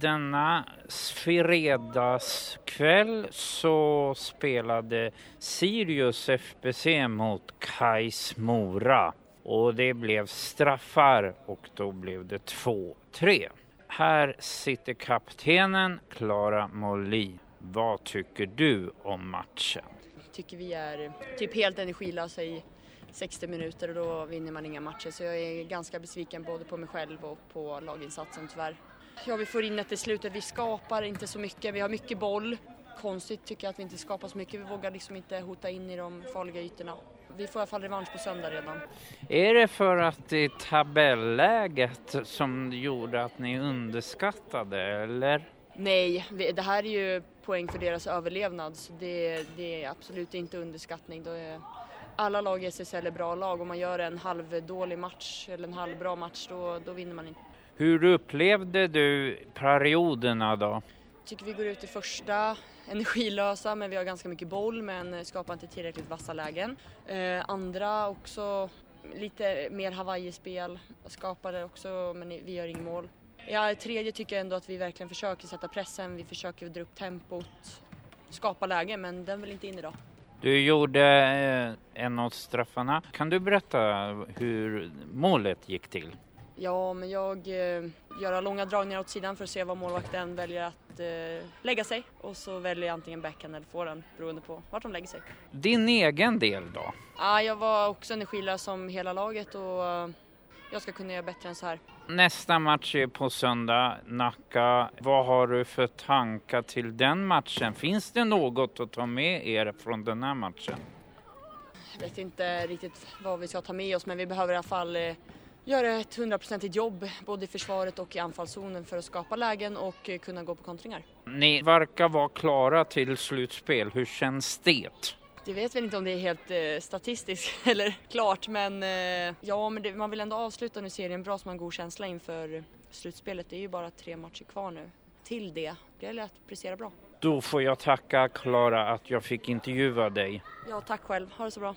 Denna fredagskväll så spelade Sirius FBC mot Kais Mora och det blev straffar och då blev det 2-3. Här sitter kaptenen Clara Molin. Vad tycker du om matchen? Jag tycker vi är typ helt energilösa i 60 minuter och då vinner man inga matcher. Så jag är ganska besviken både på mig själv och på laginsatsen tyvärr. Ja, vi får in det i slutet. Vi skapar inte så mycket. Vi har mycket boll. Konstigt tycker jag att vi inte skapar så mycket. Vi vågar liksom inte hota in i de farliga ytorna. Vi får i alla fall revansch på söndag redan. Är det för att det är tabelläget som gjorde att ni underskattade eller? Nej, det här är ju poäng för deras överlevnad så det, det är absolut inte underskattning. Då är alla lag i SSL är bra lag. Om man gör en halvdålig match eller en halvbra match då, då vinner man inte. Hur upplevde du perioderna då? tycker vi går ut i första energilösa men vi har ganska mycket boll men skapar inte tillräckligt vassa lägen. Eh, andra också lite mer Hawaii-spel, skapade också men vi gör inget mål. Ja, tredje tycker jag ändå att vi verkligen försöker sätta pressen, vi försöker dra upp tempot, skapa lägen men den vill inte in idag. Du gjorde eh, en av straffarna. Kan du berätta hur målet gick till? Ja, men jag eh, gör långa dragningar åt sidan för att se var målvakten väljer att eh, lägga sig och så väljer jag antingen backhand eller forehand beroende på vart de lägger sig. Din egen del då? Ja, jag var också energilös som hela laget och jag ska kunna göra bättre än så här. Nästa match är på söndag, Nacka. Vad har du för tankar till den matchen? Finns det något att ta med er från den här matchen? Jag vet inte riktigt vad vi ska ta med oss men vi behöver i alla fall eh, göra ett hundraprocentigt jobb både i försvaret och i anfallszonen för att skapa lägen och eh, kunna gå på kontringar. Ni verkar vara klara till slutspel. Hur känns det? Det vet väl inte om det är helt eh, statistiskt eller klart men eh, ja, men det, man vill ändå avsluta nu serien bra så man har en god känsla inför slutspelet. Det är ju bara tre matcher kvar nu. Till det, det gäller att prestera bra. Då får jag tacka Klara att jag fick intervjua dig. Ja, tack själv. Ha det så bra.